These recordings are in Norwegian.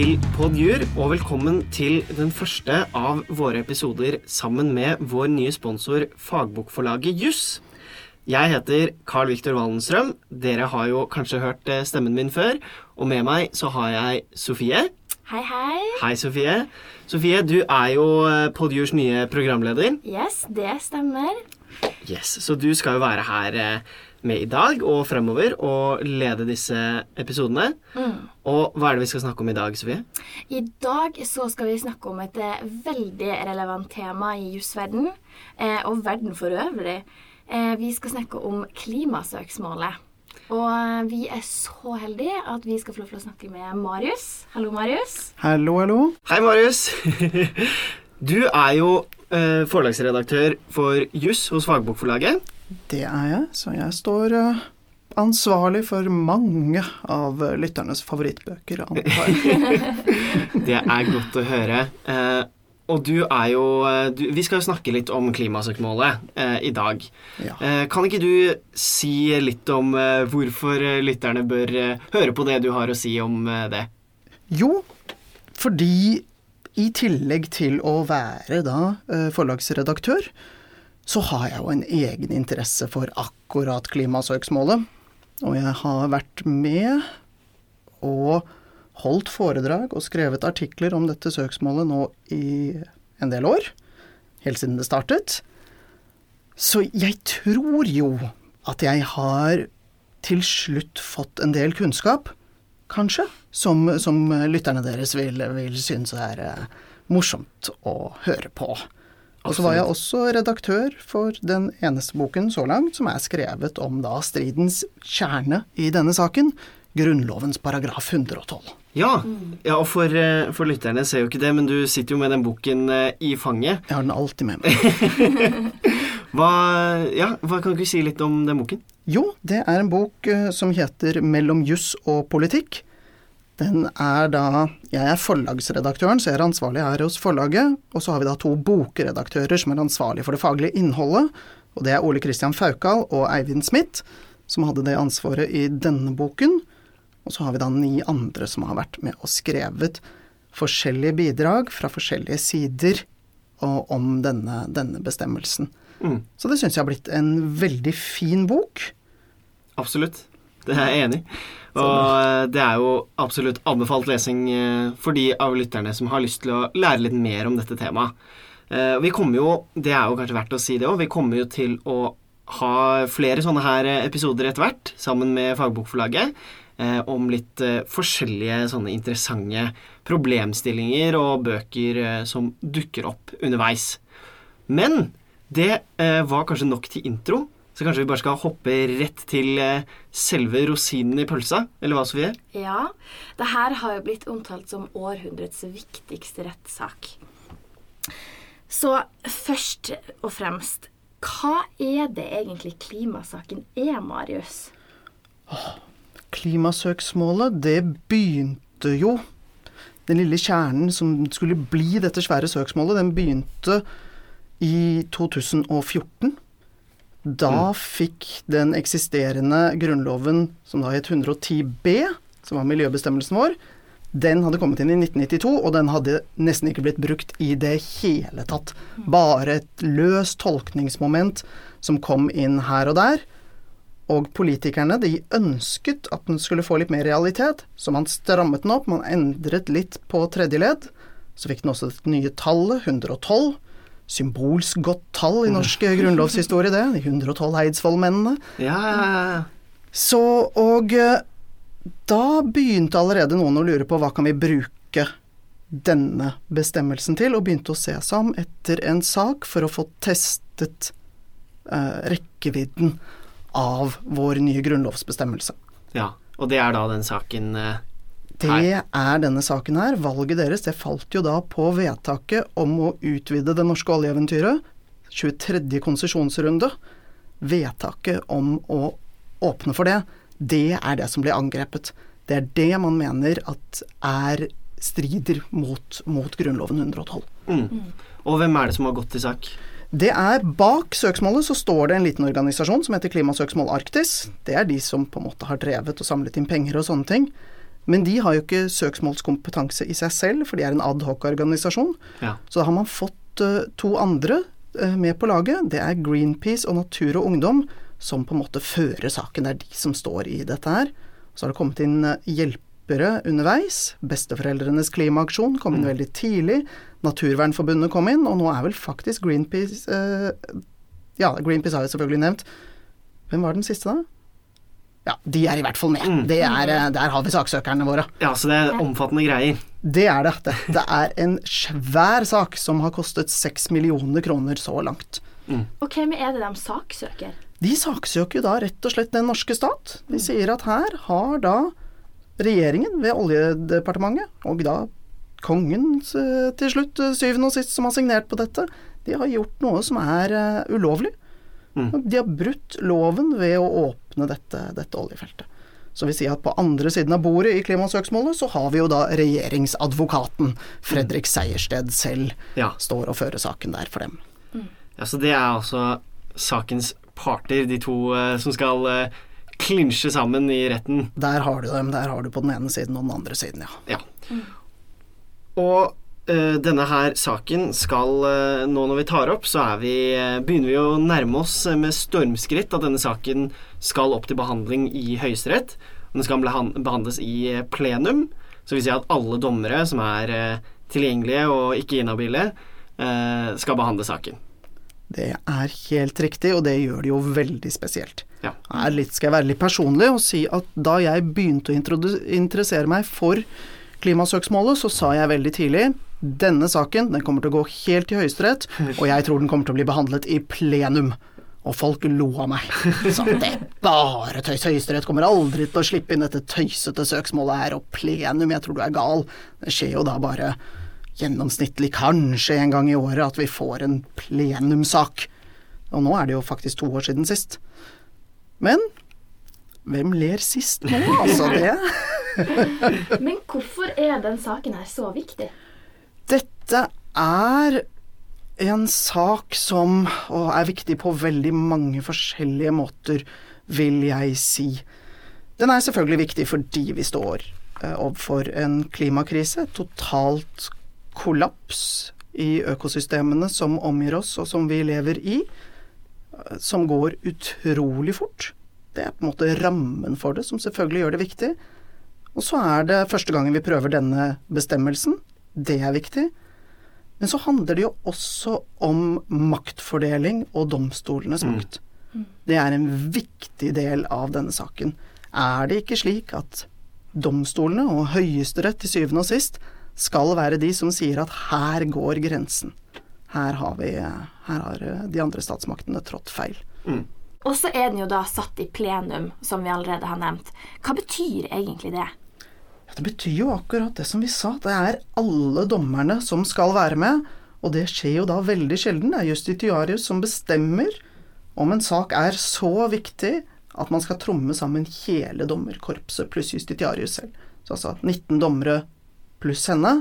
til Podjur, og velkommen til den første av våre episoder sammen med vår nye sponsor fagbokforlaget Juss. Jeg heter Carl Viktor Wallenstrøm. Dere har jo kanskje hørt eh, stemmen min før. Og med meg så har jeg Sofie. Hei, hei. Hei, Sofie. Sofie, du er jo eh, Podjurs nye programleder. Yes, det stemmer. Yes, Så du skal jo være her eh, med i dag og fremover og lede disse episodene. Og hva er det vi skal snakke om i dag, Sofie? I dag så skal vi snakke om et eh, veldig relevant tema i jusverden, eh, og verden for øvrig. Eh, vi skal snakke om klimasøksmålet. Og eh, vi er så heldige at vi skal få lov til å snakke med Marius. Hallo, Marius. Hallo, hallo. Hei, Marius. Du er jo eh, forlagsredaktør for juss hos Fagbokforlaget. Det er jeg, så jeg står eh, ansvarlig for mange av lytternes favorittbøker, antar jeg. Det er godt å høre. Eh, og du er jo eh, du, Vi skal jo snakke litt om klimasøksmålet eh, i dag. Ja. Eh, kan ikke du si litt om eh, hvorfor lytterne bør høre på det du har å si om det? Jo, fordi i tillegg til å være da forlagsredaktør, så har jeg jo en egen interesse for akkurat klimasøksmålet. Og jeg har vært med og holdt foredrag og skrevet artikler om dette søksmålet nå i en del år. Helt siden det startet. Så jeg tror jo at jeg har til slutt fått en del kunnskap, kanskje, som, som lytterne deres vil, vil synes er eh, morsomt å høre på. Og så var jeg også redaktør for den eneste boken så langt som er skrevet om da stridens kjerne i denne saken, Grunnlovens paragraf 112. Ja, ja og for, eh, for lytterne ser jo ikke det, men du sitter jo med den boken eh, i fanget. Jeg har den alltid med meg. Hva, ja, hva kan du si litt om den boken? Jo, det er en bok eh, som heter Mellom juss og politikk. Den er da Jeg er forlagsredaktøren, så jeg er ansvarlig her hos forlaget. Og så har vi da to bokredaktører som er ansvarlig for det faglige innholdet. Og det er Ole Christian Faukal og Eivind Smith, som hadde det ansvaret i denne boken. Og så har vi da ni andre som har vært med og skrevet forskjellige bidrag fra forskjellige sider om denne, denne bestemmelsen. Mm, Så det syns jeg har blitt en veldig fin bok. absolutt. Det er jeg enig i. Og eh, det er jo absolutt anbefalt lesing eh, for de av lytterne som har lyst til å lære litt mer om dette temaet. Eh, Vi kommer jo, det er jo kanskje verdt å si det òg, vi kommer jo til å ha flere sånne her episoder etter hvert, sammen med Fagbokforlaget, eh, om litt forskjellige sånne interessante problemstillinger og bøker som dukker opp underveis. Men det var kanskje nok til intro, så kanskje vi bare skal hoppe rett til eh, selve rosinen i pølsa, eller hva, Sofie? Ja, det her har jo blitt omtalt som århundrets viktigste rettssak. Så først og fremst, hva er det egentlig klimasaken er, Marius? Klimasøksmålet, det begynte jo Den lille kjernen som skulle bli dette svære søksmålet, den begynte i 2014. Da fikk den eksisterende grunnloven, som da het 110 b, som var miljøbestemmelsen vår, den hadde kommet inn i 1992, og den hadde nesten ikke blitt brukt i det hele tatt. Bare et løst tolkningsmoment som kom inn her og der. Og politikerne de ønsket at den skulle få litt mer realitet, så man strammet den opp, man endret litt på tredje ledd. Så fikk den også det nye tallet, 112. Symbolsk godt tall i norsk grunnlovshistorie, det. De 112 Eidsvollmennene. Ja, ja, ja. Så, og eh, da begynte allerede noen å lure på hva kan vi bruke denne bestemmelsen til, og begynte å se seg om etter en sak for å få testet eh, rekkevidden av vår nye grunnlovsbestemmelse. ja. Og det er da den saken eh, Det er denne saken her. Valget deres det falt jo da på vedtaket om å utvide det norske oljeeventyret. 23. konsesjonsrunde. Vedtaket om å åpne for det, det er det som blir angrepet. Det er det man mener at er strider mot, mot Grunnloven 112. mm. Og hvem er det som har gått til sak? Det er Bak søksmålet så står det en liten organisasjon som heter Klimasøksmål Arktis. Det er de som på en måte har drevet og samlet inn penger og sånne ting. Men de har jo ikke søksmålskompetanse i seg selv, for de er en adhoc-organisasjon. Ja. Så da har man fått eh, to andre eh, med på laget. Det er Greenpeace og Natur og Ungdom som på en måte fører saken. Det er de som står i dette her. Så har det kommet inn eh, hjelpere underveis. Besteforeldrenes klimaaksjon kom inn veldig tidlig. Naturvernforbundet kom inn, og nå er vel faktisk Greenpeace eh, Ja, Greenpeace har jeg selvfølgelig nevnt. Hvem var den siste, da? Ja, de er i hvert fall med. Mm. Det er, eh, der har vi saksøkerne våre. ja, så det er omfattende greier. Det er det. Dette er en svær sak som har kostet seks millioner kroner så langt. Og hvem er det de saksøker? De saksøker jo da rett og slett den norske stat. De sier at her har da regjeringen ved Oljedepartementet, og da kongen eh, til slutt, eh, syvende og sist, som har signert på dette, de har gjort noe som er ulovlig. Mm. De har brutt loven ved å åpne dette, dette oljefeltet. Så vi sier at på andre siden av bordet i klimasøksmålet, så har vi jo da regjeringsadvokaten Fredrik Sejersted selv Ja. står og fører saken der for dem. ja, så det er altså sakens parter, de to eh, som skal eh, klinsje sammen i retten. Der har du dem. Der har du på den ene siden og den andre siden, ja. Ja. Og eh, denne her saken skal eh, Nå når vi tar opp, så er vi, eh, begynner vi å nærme oss med stormskritt at denne saken skal opp til behandling i Høyesterett. Den skal behandles i eh, plenum. Så vil si at alle dommere som er eh, tilgjengelige og ikke inhabile, eh, skal behandle saken. Det er helt riktig, og det gjør det jo veldig spesielt. Ja. Er litt, skal jeg være litt personlig og si at da jeg begynte å interessere meg for klimasøksmålet, så sa jeg veldig tidlig denne saken den kommer til å gå helt til Høyesterett, og jeg tror den kommer til å bli behandlet i plenum. Og folk lo av meg. Så det er bare tøys. Høyesterett kommer aldri til å slippe inn dette tøysete søksmålet her, og plenum, jeg tror du er gal. Det skjer jo da bare gjennomsnittlig kanskje en gang i året at vi får en plenumsak. Og nå er det jo faktisk to år siden sist. Men hvem ler sist nå, altså? Det Men hvorfor er den saken her så viktig? Dette er en sak som er viktig på veldig mange forskjellige måter, vil jeg si. Den er selvfølgelig viktig fordi vi står eh, overfor en klimakrise. Totalt kollaps i økosystemene som omgir oss, og som vi lever i. eh, Som går utrolig fort. Det er på en måte rammen for det, som selvfølgelig gjør det viktig. Og så er det første gangen vi prøver denne bestemmelsen. Det er viktig. Men så handler det jo også om maktfordeling og domstolenes makt. Det er en viktig del av denne saken. Er det ikke slik at domstolene og Høyesterett til syvende og sist skal være de som sier at her går grensen. Her har, vi, her har de andre statsmaktene trådt feil. Mm. Og så er den jo da satt i plenum, som vi allerede har nevnt. Hva betyr egentlig det? Ja, det betyr jo akkurat det som vi sa. Det er alle dommerne som skal være med. Og det skjer jo da veldig sjelden. Det er justitiarius som bestemmer om en sak er så viktig at man skal tromme sammen hele dommerkorpset pluss justitiarius selv. Så altså 19 dommere pluss henne,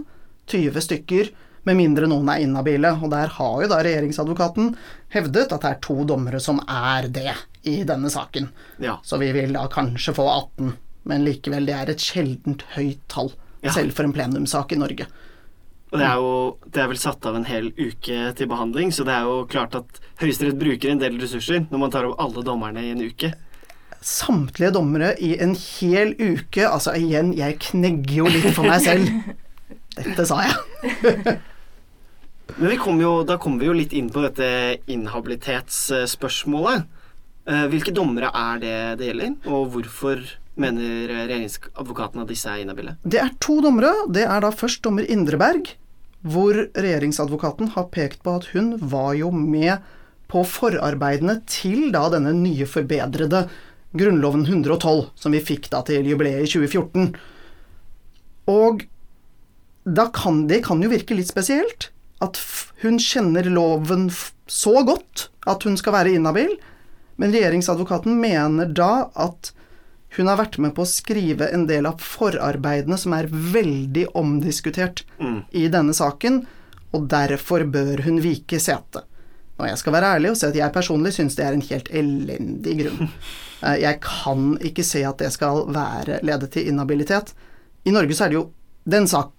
20 stykker, med mindre noen er inhabile. Og der har jo da regjeringsadvokaten hevdet at det er to dommere som er det i denne saken. Ja. Så vi vil da kanskje få 18, men likevel, det er et sjeldent høyt tall. Ja. Selv for en plenumssak i Norge. Og det er jo det er vel satt av en hel uke til behandling, så det er jo klart at Høyesterett bruker en del ressurser når man tar opp alle dommerne i en uke. Samtlige dommere i en hel uke Altså igjen, jeg knegger jo litt for meg selv. Dette sa jeg. Men vi kom jo, da kommer vi jo litt inn på dette inhabilitetsspørsmålet. Eh, Hvilke dommere er det det gjelder, og hvorfor mener regjeringsadvokaten at disse er inhabile? Det er to dommere. Det er da først dommer Indreberg, hvor regjeringsadvokaten har pekt på at hun var jo med på forarbeidene til da denne nye forbedrede Grunnloven 112, som vi fikk da til jubileet i 2014. Og da kan det kan jo virke litt spesielt at hun kjenner loven så godt at hun skal være inhabil, men regjeringsadvokaten mener da at hun har vært med på å skrive en del av forarbeidene som er veldig omdiskutert Mm. i denne saken, og derfor bør hun vike sete. Og jeg skal være ærlig og si at jeg personlig syns det er en helt elendig grunn. Eh, Jeg kan ikke se at det skal være lede til inhabilitet. i Norge så er det jo den, sak,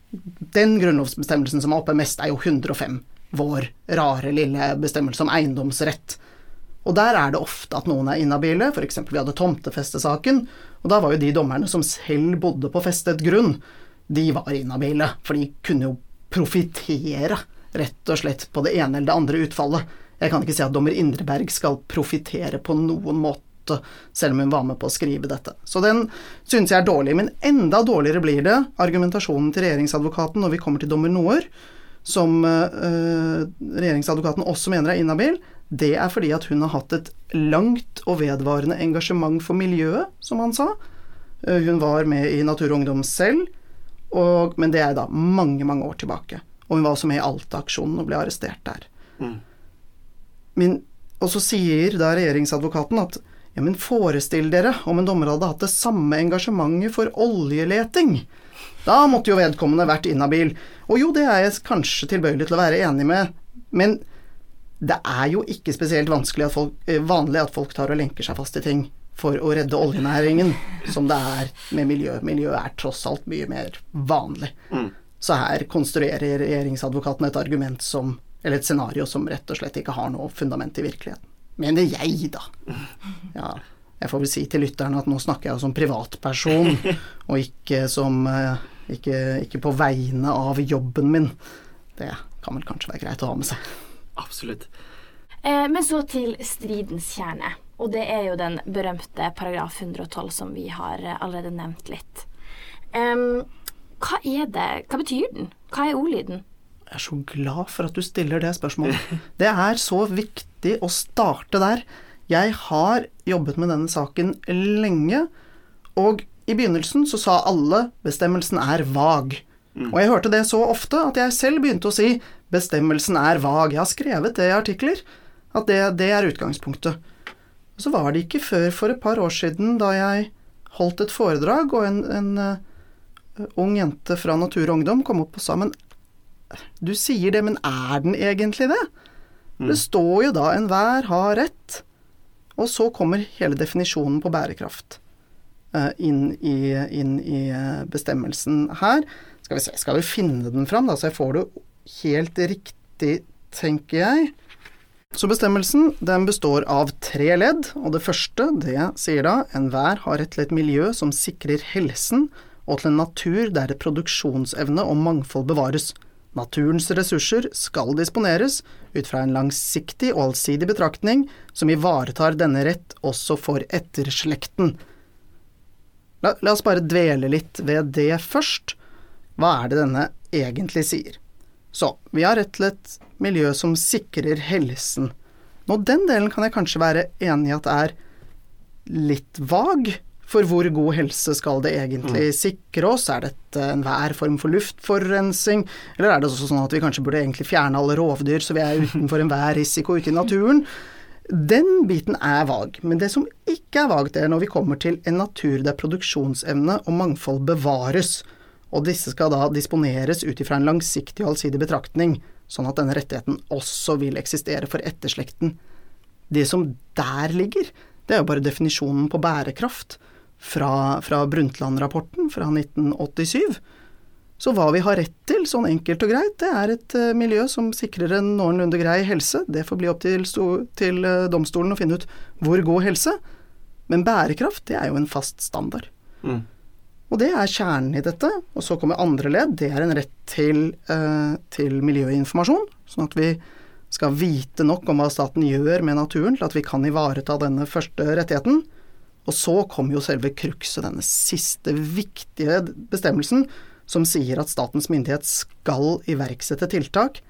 den grunnlovsbestemmelsen som er oppe mest, er jo 105. Vår rare lille bestemmelse om eiendomsrett. Og der er det ofte at noen er inhabile, f.eks. vi hadde tomtefestesaken, og da var jo de dommerne som selv bodde på festet grunn, de var inhabile, for de kunne jo profitere rett og slett på det ene eller det andre utfallet. Jeg kan ikke si at dommer Indreberg skal profitere på noen måte, selv om hun var med på å skrive dette. Så den synes jeg er dårlig. Men enda dårligere blir det argumentasjonen til regjeringsadvokaten når vi kommer til dommer Noer, som øh, regjeringsadvokaten også mener er inhabil. Det er fordi at hun har hatt et langt og vedvarende engasjement for miljøet, som han sa. Eh, hun var med i Natur og Ungdom selv, og, men det er da mange, mange år tilbake. Og hun var også med i Alta-aksjonen og ble arrestert der. Mm. Men, og så sier da regjeringsadvokaten at ja, men forestill dere om en dommer hadde hatt det samme engasjementet for oljeleting. Da måtte jo vedkommende vært inhabil. Og jo, det er jeg kanskje tilbøyelig til å være enig med, men det er jo ikke spesielt at folk, eh, vanlig at folk tar og lenker seg fast i ting for å redde oljenæringen, som det er med miljø. Miljø er tross alt mye mer vanlig. Mm. Så her konstruerer regjeringsadvokaten et argument som Eller et scenario som rett og slett ikke har noe fundament i virkeligheten. Mener jeg, da. Ja, jeg får vel si til lytterne at nå snakker jeg som privatperson, og ikke som eh, ikke, ikke på vegne av jobben min. Det kan vel kanskje være greit å ha med seg. Absolutt. Eh, men så til stridens kjerne. Og det er jo den berømte paragraf 112 som vi har allerede nevnt litt. Um, hva er det? Hva betyr den? Hva er ordlyden? Jeg er så glad for at du stiller det spørsmålet. Det er så viktig å starte der. Jeg har jobbet med denne saken lenge, og i begynnelsen så sa alle bestemmelsen er vag. Mm. Og jeg hørte det så ofte at jeg selv begynte å si bestemmelsen er vag. Jeg har skrevet det i artikler, at det, det er utgangspunktet. Og så var det ikke før for et par år siden da jeg holdt et foredrag, og en, en uh, ung jente fra Natur og Ungdom kom opp og sa men du sier det, men er den egentlig det? Mm. Det står jo da 'enhver har rett', og så kommer hele definisjonen på bærekraft uh, inn i, inn i uh, bestemmelsen her. Skal vi se, skal vi finne den fram, da, så jeg får det helt riktig, tenker jeg. Så bestemmelsen den består av tre ledd, og det første det sier da enhver har rett til et miljø som sikrer helsen, og til en natur der produksjonsevne og mangfold bevares. Naturens ressurser skal disponeres ut fra en langsiktig og allsidig betraktning som ivaretar denne rett også for etterslekten. La, la oss bare dvele litt ved det først. Hva er det denne egentlig sier? Så, vi har rett til et miljø som sikrer helsen. Nå, den delen kan jeg kanskje være enig i at er litt vag, for hvor god helse skal det egentlig mm. sikre oss? Er dette enhver form for luftforurensing, eller er det også sånn at vi kanskje burde egentlig fjerne alle rovdyr, så vi er utenfor enhver risiko ute i naturen? Den biten er vag, men det som ikke er vagt, er når vi kommer til en natur der produksjonsevne og mangfold bevares og disse skal da disponeres ut ifra en langsiktig og allsidig betraktning, sånn at denne rettigheten også vil eksistere for etterslekten. Det som der ligger, det er jo bare definisjonen på bærekraft fra, fra Brundtland-rapporten fra 1987. Så hva vi har rett til, sånn enkelt og greit, det er et uh, miljø som sikrer en noenlunde grei helse. Det får bli opp til, til uh, domstolen å finne ut hvor god helse. Men bærekraft, det er jo en fast standard. Mm. Og det er kjernen i dette. Og så kommer andre ledd. Det er en rett til, eh, til miljøinformasjon. Sånn at vi skal vite nok om hva staten gjør med naturen til at vi kan ivareta denne første rettigheten. Og så kommer jo selve krukset, denne siste viktige bestemmelsen, som sier at statens myndighet skal iverksette tiltak.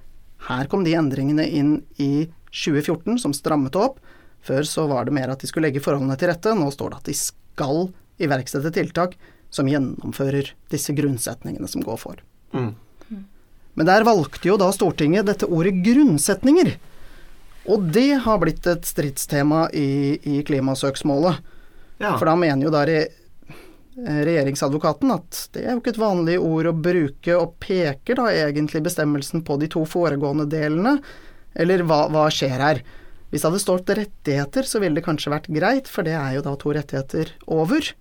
Her kom de endringene inn i 2014 som strammet opp. Før så var det mer at de skulle legge forholdene til rette. Nå står det at de skal iverksette tiltak som gjennomfører disse grunnsetningene som går for. Mm. Men der valgte jo da Stortinget dette ordet grunnsetninger. Og det har blitt et stridstema i, i klimasøksmålet. Ja. For da mener jo da re, regjeringsadvokaten at det er jo ikke et vanlig ord å bruke, og peker da egentlig bestemmelsen på de to foregående delene. Eller hva, hva skjer her? Hvis det hadde stått rettigheter, så ville det kanskje vært greit, for det er jo da to rettigheter over.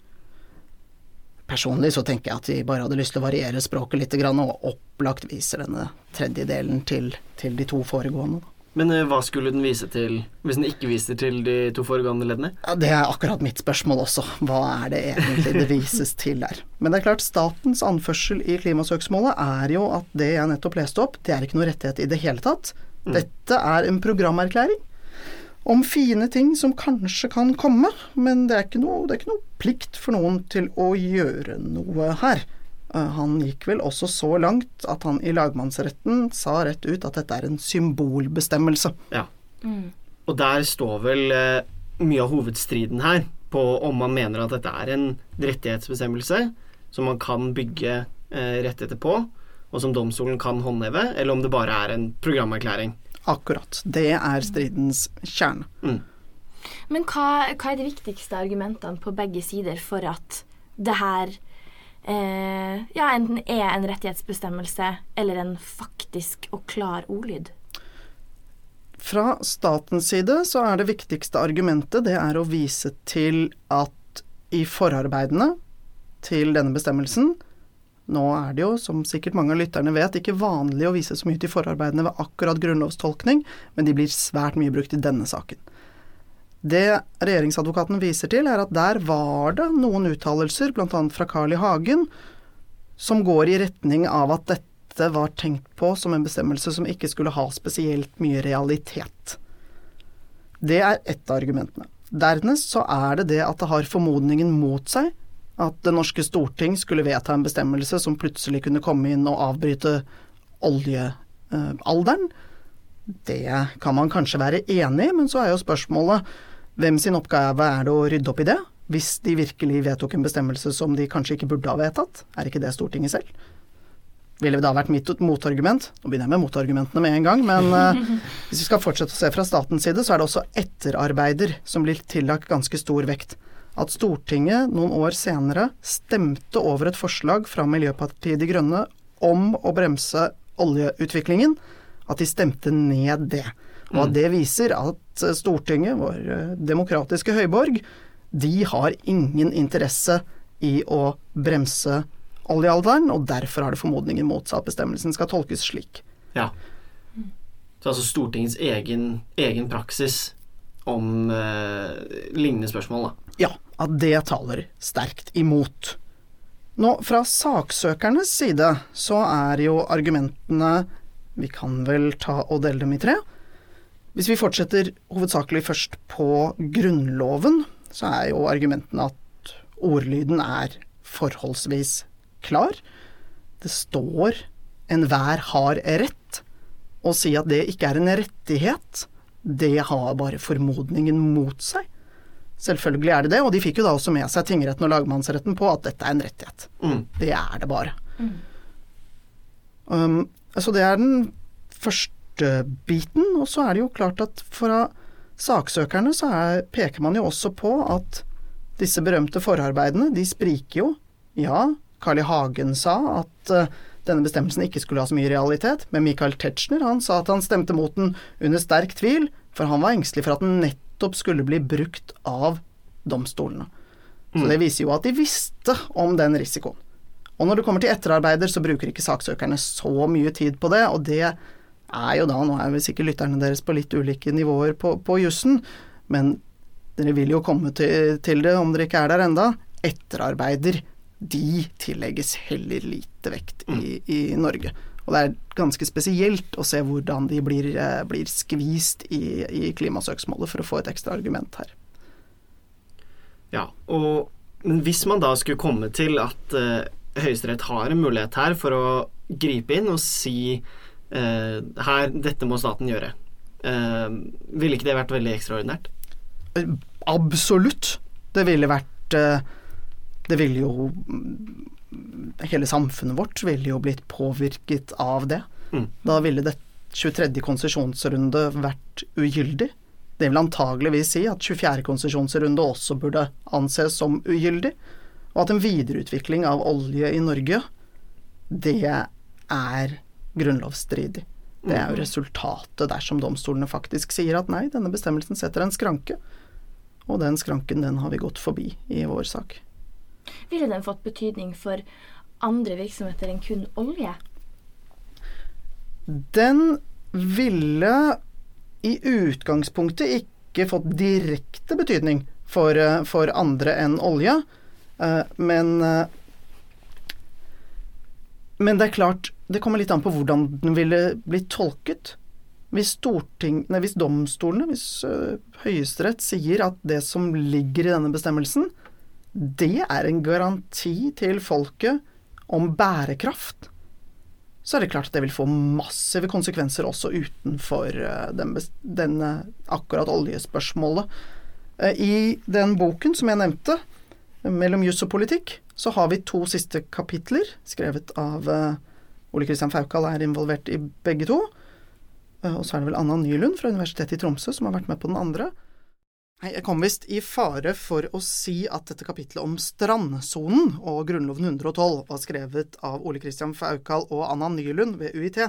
Personlig så tenker jeg at vi bare hadde lyst til å variere språket litt, og opplagt viser denne tredjedelen til, til de to foregående. Men eh, hva skulle den vise til hvis den ikke viser til de to foregående leddene? Ja, Det er akkurat mitt spørsmål også. Hva er det egentlig det vises til der? Men det er klart, statens anførsel i klimasøksmålet er jo at det jeg nettopp leste opp, det er ikke noe rettighet i det hele tatt. Dette er en programerklæring om fine ting som kanskje kan komme, men det er ikke noe, det er ikke noe plikt for noen til å gjøre noe her. Eh, han gikk vel også så langt at han i lagmannsretten sa rett ut at dette er en symbolbestemmelse. Ja. Og der står vel eh, mye av hovedstriden her på om man mener at dette er en rettighetsbestemmelse som man kan bygge eh, rettigheter på, og som domstolen kan håndheve, eller om det bare er en programerklæring. Akkurat. Det er stridens kjerne. Mm. Men hva, hva er de viktigste argumentene på begge sider for at det her eh, ja, enten er en rettighetsbestemmelse eller en faktisk og klar ordlyd? Fra statens side så er det viktigste argumentet det er å vise til at i forarbeidene til denne bestemmelsen Nå er det jo, som sikkert mange av lytterne vet, ikke vanlig å vise så mye til forarbeidene ved akkurat grunnlovstolkning, men de blir svært mye brukt i denne saken. Det regjeringsadvokaten viser til, er at der var det noen uttalelser, bl.a. fra Carl I. Hagen, som går i retning av at dette var tenkt på som en bestemmelse som ikke skulle ha spesielt mye realitet. Det er ett av argumentene. Dernest så er det det at det har formodningen mot seg at det norske storting skulle vedta en bestemmelse som plutselig kunne komme inn og avbryte oljealderen. Det kan man kanskje være enig i, men så er jo spørsmålet hvem sin oppgave er det å rydde opp i det? Hvis de virkelig vedtok en bestemmelse som de kanskje ikke burde ha vedtatt, er ikke det Stortinget selv? Ville det da vært mitt motargument? Nå begynner jeg med motargumentene med en gang, men uh, hvis vi skal fortsette å se fra statens side, så er det også etterarbeider som blir tillagt ganske stor vekt at Stortinget noen år senere stemte over et forslag fra Miljøpartiet De Grønne om å bremse oljeutviklingen, at de stemte ned det. Og at det viser at Stortinget, vår eh, demokratiske høyborg, de har ingen interesse i å bremse oljealderen, og derfor har det formodningen mot seg at bestemmelsen skal tolkes slik. Ja. Så altså Stortingets egen, egen praksis om eh, lignende spørsmål, da. Ja, at det taler sterkt imot. Nå, fra saksøkernes side så er jo argumentene Vi kan vel ta og dele dem i tre. Hvis vi fortsetter hovedsakelig først på Grunnloven, så er jo argumentene at ordlyden er forholdsvis klar. Det står 'enhver har rett'. Å si at det ikke er en rettighet, det har bare formodningen mot seg. Selvfølgelig er det det, og de fikk jo da også med seg tingretten og lagmannsretten på at dette er en rettighet. Mm. Det er det bare. Um, så det er den første biten, og så er det jo klart at fra saksøkerne så er, peker man jo også på at disse berømte forarbeidene, de spriker jo. Ja, Carl I. Hagen sa at uh, denne bestemmelsen ikke skulle ha så mye realitet, men Michael Tetzschner han sa at han stemte mot den under sterk tvil, for han var engstelig for at den nettopp skulle bli brukt av domstolene. Så det viser jo at de visste om den risikoen. Og når det kommer til etterarbeider, så bruker ikke saksøkerne så mye tid på det, og det er jo da, nå er vel sikkert lytterne deres på litt ulike nivåer på, på jussen, men dere vil jo komme til, til det om dere ikke er der enda. Etterarbeider, de tillegges heller lite vekt i, i Norge. Og det er ganske spesielt å se hvordan de blir, eh, blir skvist i, i klimasøksmålet for å få et ekstra argument her. Ja, og men hvis man da skulle komme til at uh, Høyesterett har en mulighet her for å gripe inn og si uh, her, dette må staten gjøre, uh, ville ikke det vært veldig ekstraordinært? Absolutt. Det ville vært eh, Det ville jo Hele samfunnet vårt ville jo blitt påvirket av det. Mm. Da ville det 23. konsesjonsrunde vært ugyldig. Det vil antageligvis si at 24. konsesjonsrunde også burde anses som ugyldig, og at en videreutvikling av olje i Norge, det er grunnlovsstridig. Det er jo resultatet dersom domstolene faktisk sier at nei, denne bestemmelsen setter en skranke, og den skranken den har vi gått forbi i vår sak. Ville den fått betydning for andre virksomheter enn kun olje? Den ville i utgangspunktet ikke fått direkte betydning for, eh, for andre enn olje, eh, men eh, Men det er klart, det kommer litt an på hvordan den ville blitt tolket. Hvis, nei, hvis domstolene, hvis Høyesterett sier at det som ligger i denne bestemmelsen, det er en garanti til folket om bærekraft, så er det klart at det vil få massive konsekvenser også utenfor den, den akkurat oljespørsmålet. I den boken som jeg nevnte, 'Mellom juss og politikk', så har vi to siste kapitler, skrevet av Ole Kristian Faukal er involvert i begge to. Og så er det vel Anna Nylund fra Universitetet i Tromsø som har vært med på den andre. Nei, jeg kom visst i fare for å si at dette kapitlet om strandsonen og Grunnloven 112 var skrevet av Ole Kristian Faukal og Anna Nylund ved UiT.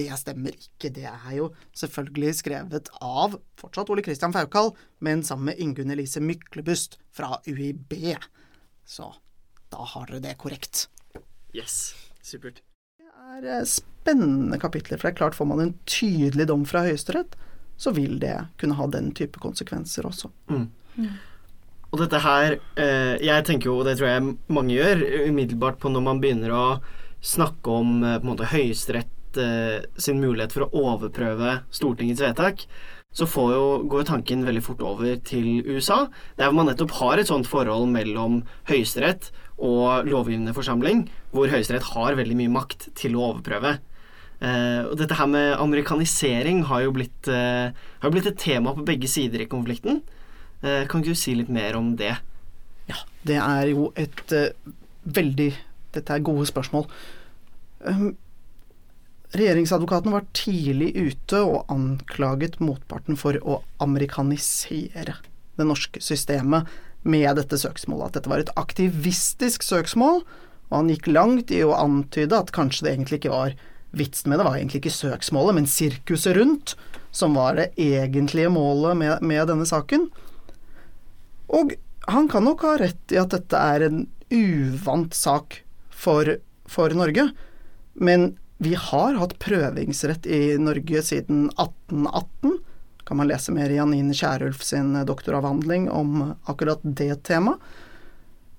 Det stemmer ikke. Det er jo selvfølgelig skrevet av fortsatt Ole Kristian Faukal, men sammen med Ingunn Elise Myklebust fra UiB. Så da har dere det korrekt. Yes. Supert. Det er spennende kapitler, for det er klart får man en tydelig dom fra Høyesterett, så vil det kunne ha den type konsekvenser også. Mm. Mm. Og dette her eh, Jeg tenker jo, og det tror jeg mange gjør, umiddelbart på når man begynner å snakke om på en måte Høyesterett eh, sin mulighet for å overprøve Stortingets vedtak, så jo, går jo tanken veldig fort over til USA, der man nettopp har et sånt forhold mellom Høyesterett og lovgivende forsamling, hvor Høyesterett har veldig mye makt til å overprøve. Uh, og dette her med amerikanisering har jo blitt, uh, har blitt et tema på begge sider i konflikten. Uh, kan ikke du si litt mer om det? Ja, det er jo et veldig Dette er gode spørsmål. Um, regjeringsadvokaten var tidlig ute og anklaget motparten for å amerikanisere det norske systemet med dette søksmålet. At dette var et aktivistisk søksmål, og han gikk langt i å antyde at kanskje det egentlig ikke var Vitsen med det var egentlig ikke søksmålet, men sirkuset rundt, som var det egentlige målet med, med denne saken. Og han kan nok ha rett i at dette er en uvant sak for, for Norge, men vi har hatt prøvingsrett i Norge siden 1818. Kan man lese mer i Janine Kierulf sin doktoravhandling om akkurat det temaet.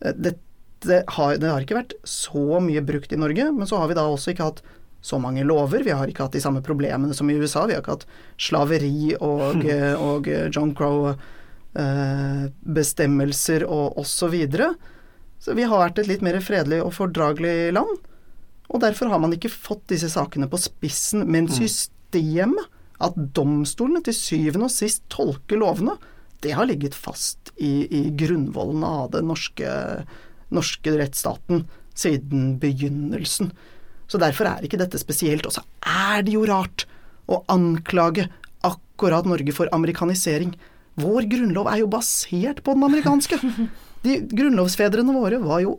Dette har, det har ikke vært så mye brukt i Norge, men så har vi da også ikke hatt så mange lover. Vi har ikke hatt de samme problemene som i USA. Vi har ikke hatt slaveri og, og John Crow-bestemmelser eh, og osv. Så, så vi har vært et litt mer fredelig og fordragelig land. Og derfor har man ikke fått disse sakene på spissen. Men hmm. systemet, at domstolene til syvende og sist tolker lovene, det har ligget fast i, i grunnvollen av den norske, norske rettsstaten siden begynnelsen. Så derfor er ikke dette spesielt. Og så er det jo rart å anklage akkurat Norge for amerikanisering. Vår grunnlov er jo basert på den amerikanske. De grunnlovsfedrene våre var jo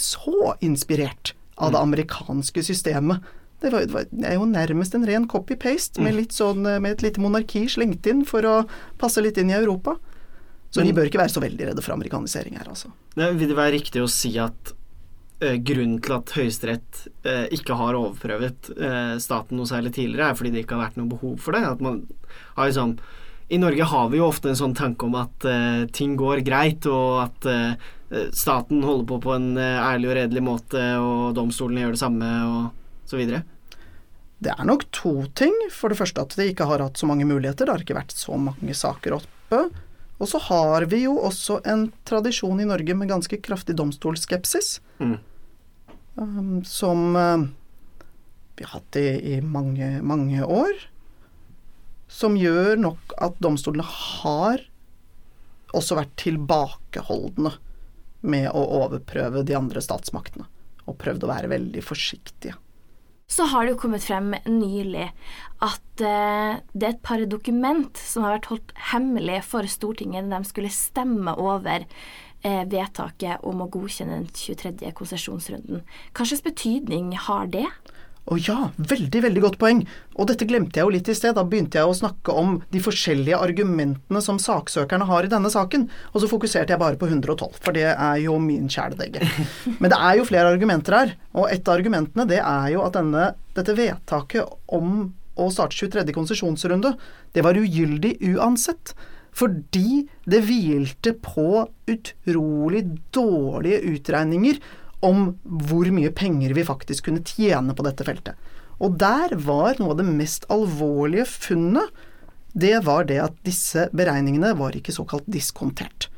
så inspirert av det mm. amerikanske systemet. Det, var, det er jo nærmest en ren copy-paste med, mm. sånn, med et lite monarki slengt inn for å passe litt inn i Europa. Så vi bør ikke være så veldig redde for amerikanisering her, altså. Vil det være riktig å si at Eh, grunnen til at Høyesterett eh, ikke har overprøvet eh, staten noe særlig tidligere, er fordi det ikke har vært noe behov for det. At man har liksom I Norge har vi jo ofte en sånn tanke om at ting går greit, og at staten holder på på en ærlig og redelig måte, og domstolene gjør det samme, og så videre. Det er nok to ting. For det første at de ikke har hatt så mange muligheter. Det har ikke vært så mange saker oppe. Og så har vi jo også en tradisjon i Norge med ganske kraftig domstolskepsis. Mm um, som uh, vi har hatt i, i mange, mange år. Som gjør nok at domstolene har også vært tilbakeholdne med å overprøve de andre statsmaktene. Og prøvd å være veldig forsiktige. Så har det jo kommet frem nylig at uh, det er et par dokument som har vært holdt hemmelig for Stortinget når de skulle stemme over eh, vedtaket om å godkjenne den 23. konsesjonsrunden. Hva slags betydning har det? Å ja, veldig, veldig godt poeng. Og dette glemte jeg jo litt i sted. Da begynte jeg å snakke om de forskjellige argumentene som saksøkerne har i denne saken. Og så fokuserte jeg bare på 112, for det er jo min kjæledegge. Men det er jo flere argumenter her. Og et av argumentene det er jo at denne, dette vedtaket om å starte 23. konsesjonsrunde, det var ugyldig uansett. Fordi det hvilte på utrolig dårlige utregninger om hvor mye penger vi faktisk kunne tjene på dette feltet. Og der var noe av det mest alvorlige funnet, det var det at disse beregningene var ikke såkalt diskontert.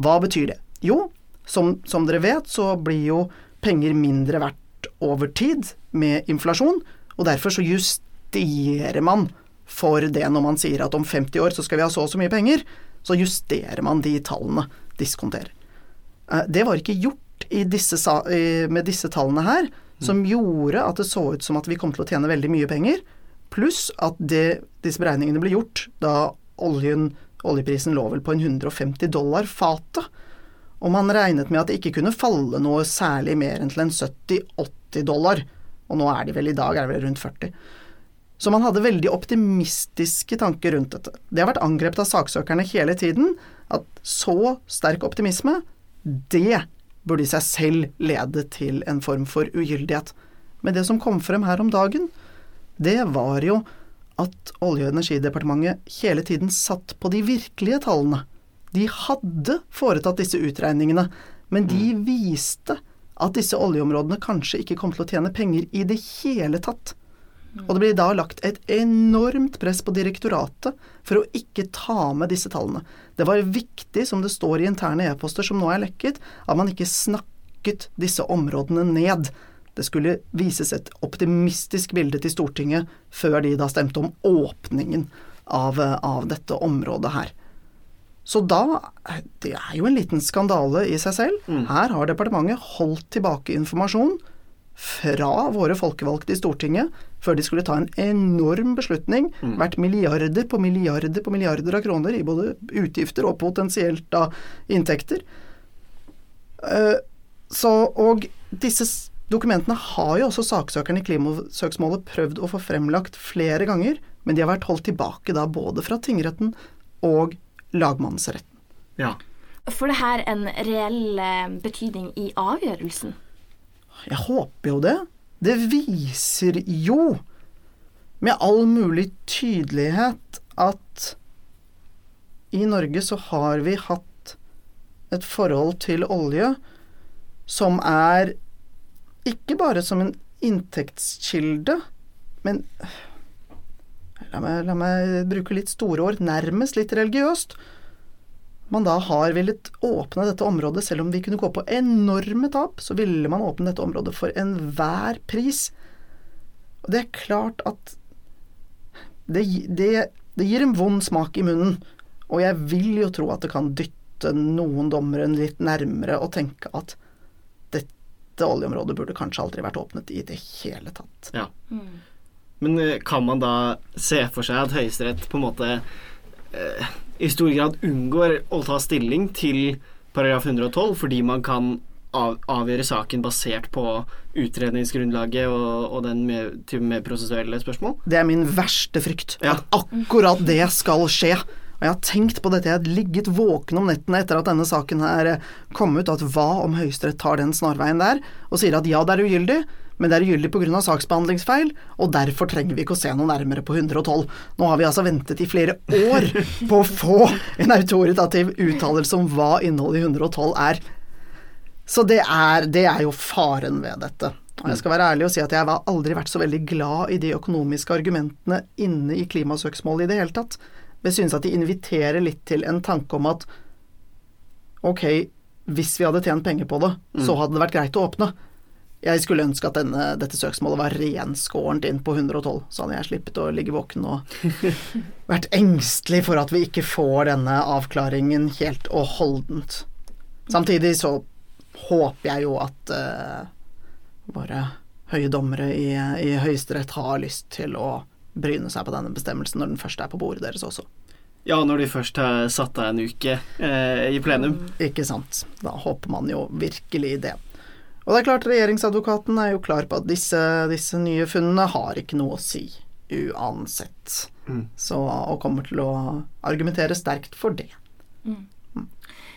Hva betyr det? Jo, som, som dere vet, så blir jo penger mindre verdt over tid med inflasjon, og derfor så justerer man for det når man sier at om 50 år så skal vi ha så og så mye penger, så justerer man de tallene, diskonterer. Eh, det var ikke gjort disse, med disse tallene her, som gjorde at det så ut som at vi kom til å tjene veldig mye penger, pluss at det, disse beregningene ble gjort da oljen, oljeprisen lå vel på en 150 dollar fatet. Og man regnet med at det ikke kunne falle noe særlig mer enn til en 70-80 dollar. Og nå er de vel i dag er det vel rundt 40. Så man hadde veldig optimistiske tanker rundt dette. Det har vært angrepet av saksøkerne hele tiden, at så sterk optimisme, det burde i seg selv lede til en form for ugyldighet. Men det som kom frem her om dagen, det var jo at Olje- og energidepartementet hele tiden satt på de virkelige tallene. De hadde foretatt disse utregningene, men de mm. viste at disse oljeområdene kanskje ikke kom til å tjene penger i det hele tatt. Og det blir da lagt et enormt press på direktoratet for å ikke ta med disse tallene. Det var viktig, som det står i interne e-poster som nå er lekket, at man ikke snakket disse områdene ned. Det skulle vises et optimistisk bilde til Stortinget før de da stemte om åpningen av, av dette området her. Så da Det er jo en liten skandale i seg selv. Mm. Her har departementet holdt tilbake informasjon fra våre folkevalgte i Stortinget før de skulle ta en enorm beslutning, mm. verdt milliarder på milliarder på milliarder av kroner i både utgifter og potensielt da inntekter. Uh, så, og disse dokumentene har jo også saksøkerne i klimasøksmålet prøvd å få fremlagt flere ganger, men de har vært holdt tilbake da både fra tingretten og lagmannsretten. Ja. Får det her en reell eh, betydning i avgjørelsen? Jeg håper jo det. Det viser jo med all mulig tydelighet at i Norge så har vi hatt et forhold til olje som er ikke bare som en inntektskilde, men la meg, la meg bruke litt store ord, nærmest litt religiøst man da har villet åpne dette området, selv om vi kunne gå på enorme tap, så ville man åpne dette området for enhver pris. Og det er klart at det, det, det, gir en vond smak i munnen, og jeg vil jo tro at det kan dytte noen dommere litt nærmere og tenke at dette oljeområdet burde kanskje aldri vært åpnet i det hele tatt. Ja. Mm. Men eh, kan man da se for seg at Høyesterett på en måte eh, i stor grad unngår å ta stilling til paragraf 112 fordi man kan av, avgjøre saken basert på utredningsgrunnlaget og, og den med, type mer prosessuelle spørsmål? Det er min verste frykt. Ja. At akkurat det skal skje. Og jeg har tenkt på dette, jeg har ligget våken om nettene etter at denne saken her kom ut, at hva om Høyesterett tar den snarveien der og sier at ja, det er ugyldig, men det er ugyldig pga. saksbehandlingsfeil, og derfor trenger vi ikke å se noe nærmere på 112. Nå har vi altså ventet i flere år på å få en autoritativ uttalelse om hva innholdet i 112 er. Så det er, det er jo faren ved dette. Og jeg skal være ærlig og si at jeg har aldri vært så veldig glad i de økonomiske argumentene inne i klimasøksmålet i det hele tatt. Jeg synes at de inviterer litt til en tanke om at ok, hvis vi hadde tjent penger på det, så mm. hadde det vært greit å åpne. Jeg skulle ønske at denne, dette søksmålet var renskårent inn på 112, så hadde jeg sluppet å ligge våken og vært engstelig for at vi ikke får denne avklaringen helt og holdent. Samtidig så håper jeg jo at uh, våre høye dommere i, i Høyesterett har lyst til å bryne seg på denne bestemmelsen når den først er på bordet deres også. Ja, når de først har satt av en uke eh, i plenum. Ikke sant. Da håper man jo virkelig det. Og det er klart, regjeringsadvokaten er jo klar på at disse, disse nye funnene har ikke noe å si uansett. Mm. Så, og kommer til å argumentere sterkt for det.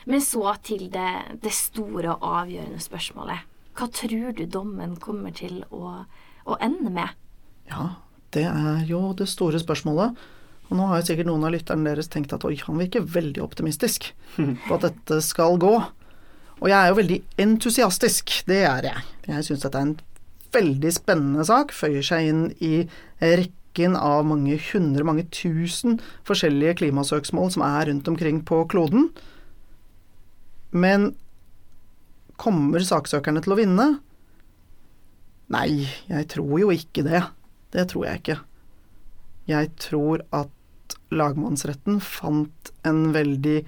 Men så til det, det store og avgjørende spørsmålet. Hva tror du dommen kommer til å, å ende med? Ja, det er jo det store spørsmålet. Og nå har jo sikkert noen av lytterne deres tenkt at oi, han virker veldig optimistisk på at dette skal gå. Og jeg er jo veldig entusiastisk, det er jeg. Jeg syns dette er en veldig spennende sak, føyer seg inn i rekken av mange hundre, mange tusen forskjellige klimasøksmål som er rundt omkring på kloden. Men kommer saksøkerne til å vinne? Nei, jeg tror jo ikke det. Det tror jeg ikke. Jeg tror at lagmannsretten fant en veldig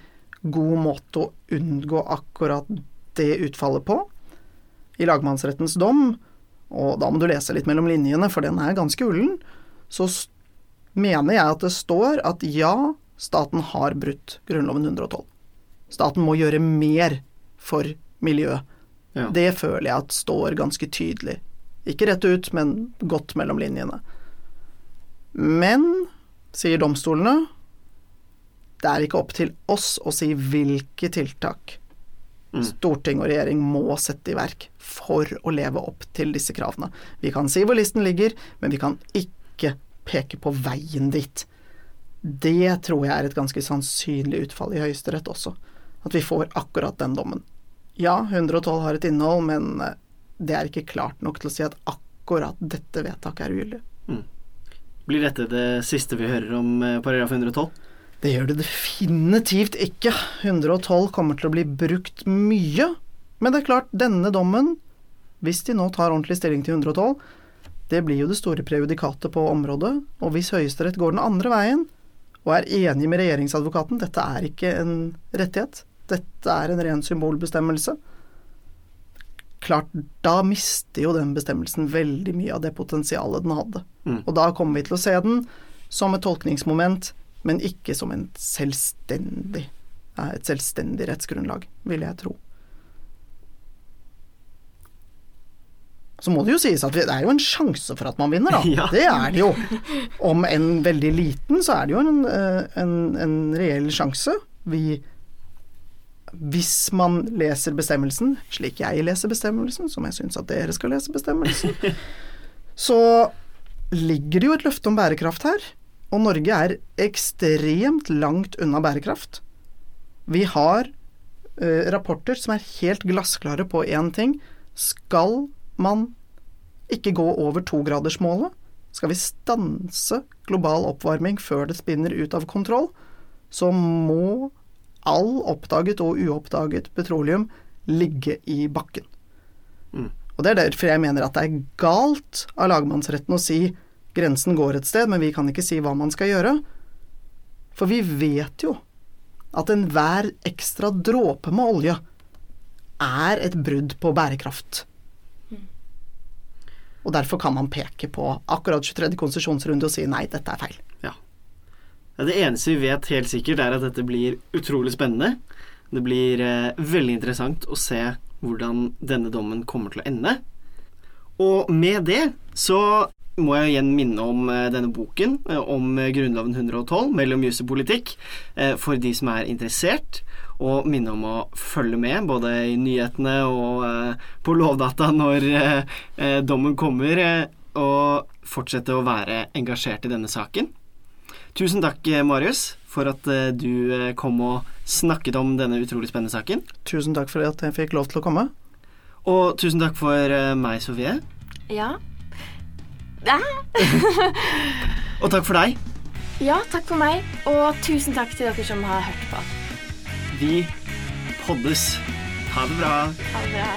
god måte å unngå akkurat det utfallet på. I lagmannsrettens dom, og da må du lese litt mellom linjene, for den er ganske ullen, så mener jeg at det står at ja, staten har brutt Grunnloven 112. Staten må gjøre mer for miljøet. Ja. Det føler jeg at står ganske tydelig. Ikke rett ut, men godt mellom linjene. Men, sier domstolene, det er ikke opp til oss å si hvilke tiltak Mm. storting og regjering må sette i verk for å leve opp til disse kravene. Vi kan si hvor listen ligger, men vi kan ikke peke på veien dit. Det tror jeg er et ganske sannsynlig utfall i Høyesterett også. At vi får akkurat den dommen. Ja, 112 har et innhold, men eh, det er ikke klart nok til å si at akkurat dette vedtaket er ugyldig. Blir dette det siste vi hører om eh, paragraf 112? Det gjør det definitivt ikke. 112 kommer til å bli brukt mye. Men det er klart, denne dommen, hvis de nå tar ordentlig stilling til 112, det blir jo det store prejudikatet på området. Og hvis Høyesterett går den andre veien, og er enig med regjeringsadvokaten, dette er ikke en rettighet, dette er en ren symbolbestemmelse, klart, da mister jo den bestemmelsen veldig mye av det potensialet den hadde. Mm. Og da kommer vi til å se den som et tolkningsmoment, men ikke som en selvstendig, et selvstendig rettsgrunnlag, vil jeg tro. Så må det jo sies at det er jo en sjanse for at man vinner, da. Ja. Det er det jo. Om en veldig liten, så er det jo en, eh, en, en reell sjanse. Vi hvis man leser bestemmelsen, slik jeg leser bestemmelsen, som jeg syns at dere skal lese bestemmelsen, så ligger det jo et løfte om bærekraft her. Og Norge er ekstremt langt unna bærekraft. Vi har uh, rapporter som er helt glassklare på én ting. Skal man ikke gå over togradersmålet, skal vi stanse global oppvarming før det spinner ut av kontroll, så må all oppdaget og uoppdaget petroleum ligge i bakken. Mm. Og Det er derfor jeg mener at det er galt av lagmannsretten å si grensen går et sted, men vi kan ikke si hva man skal gjøre. For vi vet jo at enhver ekstra dråpe med olje er et brudd på bærekraft. Og derfor kan man peke på akkurat 23. konsesjonsrunde og si nei, dette er feil. Ja. Det eneste vi vet helt sikkert, er at dette blir utrolig spennende. Det blir eh, veldig interessant å se hvordan denne dommen kommer til å ende. Og med det så må jeg igjen minne om eh, denne boken eh, om eh, Grunnloven 112, mellom jus og politikk, for de som er interessert. Og minne om å følge med både i nyhetene og på Lovdata når dommen kommer, og fortsette å være engasjert i denne saken. Tusen takk, Marius, for at du kom og snakket om denne utrolig spennende saken. Tusen takk for at jeg fikk lov til å komme. Og tusen takk for meg, Sofie. Ja. Og takk for deg. ja, takk for meg. Og tusen takk til dere som har hørt på. Vi poddes. Ha det bra. Ha det bra.